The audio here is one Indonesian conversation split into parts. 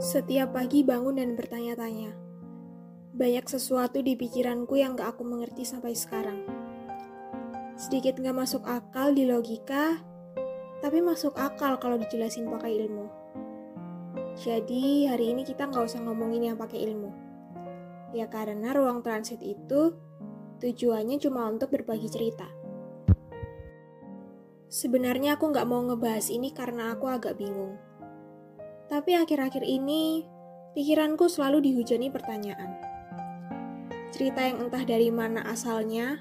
Setiap pagi bangun dan bertanya-tanya. Banyak sesuatu di pikiranku yang gak aku mengerti sampai sekarang. Sedikit gak masuk akal di logika, tapi masuk akal kalau dijelasin pakai ilmu. Jadi hari ini kita nggak usah ngomongin yang pakai ilmu. Ya karena ruang transit itu tujuannya cuma untuk berbagi cerita. Sebenarnya aku nggak mau ngebahas ini karena aku agak bingung. Tapi akhir-akhir ini, pikiranku selalu dihujani pertanyaan. Cerita yang entah dari mana asalnya,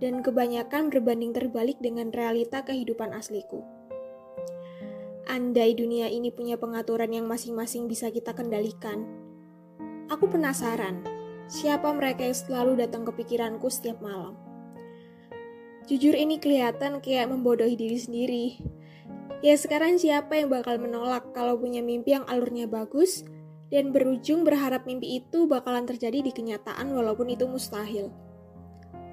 dan kebanyakan berbanding terbalik dengan realita kehidupan asliku. Andai dunia ini punya pengaturan yang masing-masing bisa kita kendalikan, aku penasaran siapa mereka yang selalu datang ke pikiranku setiap malam. Jujur ini kelihatan kayak membodohi diri sendiri, Ya sekarang siapa yang bakal menolak kalau punya mimpi yang alurnya bagus dan berujung berharap mimpi itu bakalan terjadi di kenyataan walaupun itu mustahil.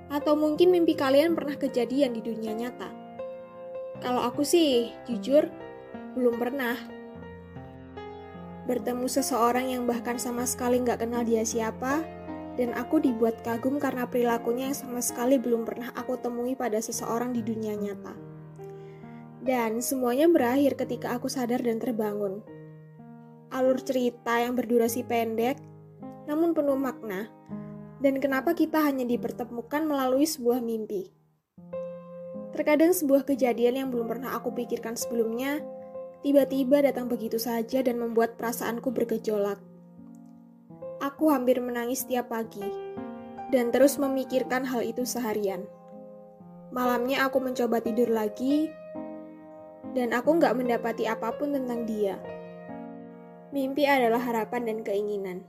Atau mungkin mimpi kalian pernah kejadian di dunia nyata. Kalau aku sih, jujur, belum pernah. Bertemu seseorang yang bahkan sama sekali nggak kenal dia siapa, dan aku dibuat kagum karena perilakunya yang sama sekali belum pernah aku temui pada seseorang di dunia nyata. Dan semuanya berakhir ketika aku sadar dan terbangun. Alur cerita yang berdurasi pendek, namun penuh makna, dan kenapa kita hanya dipertemukan melalui sebuah mimpi. Terkadang sebuah kejadian yang belum pernah aku pikirkan sebelumnya, tiba-tiba datang begitu saja dan membuat perasaanku bergejolak. Aku hampir menangis setiap pagi, dan terus memikirkan hal itu seharian. Malamnya aku mencoba tidur lagi, dan aku nggak mendapati apa pun tentang dia. Mimpi adalah harapan dan keinginan.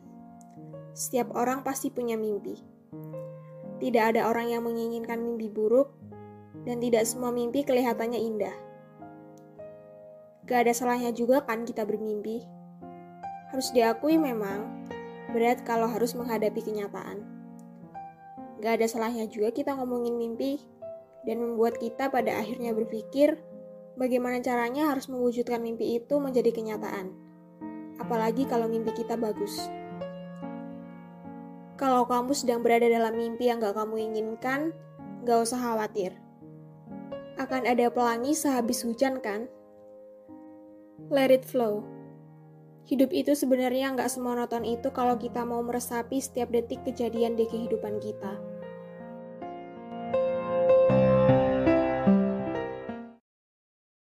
Setiap orang pasti punya mimpi. Tidak ada orang yang menginginkan mimpi buruk, dan tidak semua mimpi kelihatannya indah. Gak ada salahnya juga kan kita bermimpi. Harus diakui memang, berat kalau harus menghadapi kenyataan. Gak ada salahnya juga kita ngomongin mimpi, dan membuat kita pada akhirnya berpikir bagaimana caranya harus mewujudkan mimpi itu menjadi kenyataan. Apalagi kalau mimpi kita bagus. Kalau kamu sedang berada dalam mimpi yang gak kamu inginkan, gak usah khawatir. Akan ada pelangi sehabis hujan kan? Let it flow. Hidup itu sebenarnya nggak semonoton itu kalau kita mau meresapi setiap detik kejadian di kehidupan kita.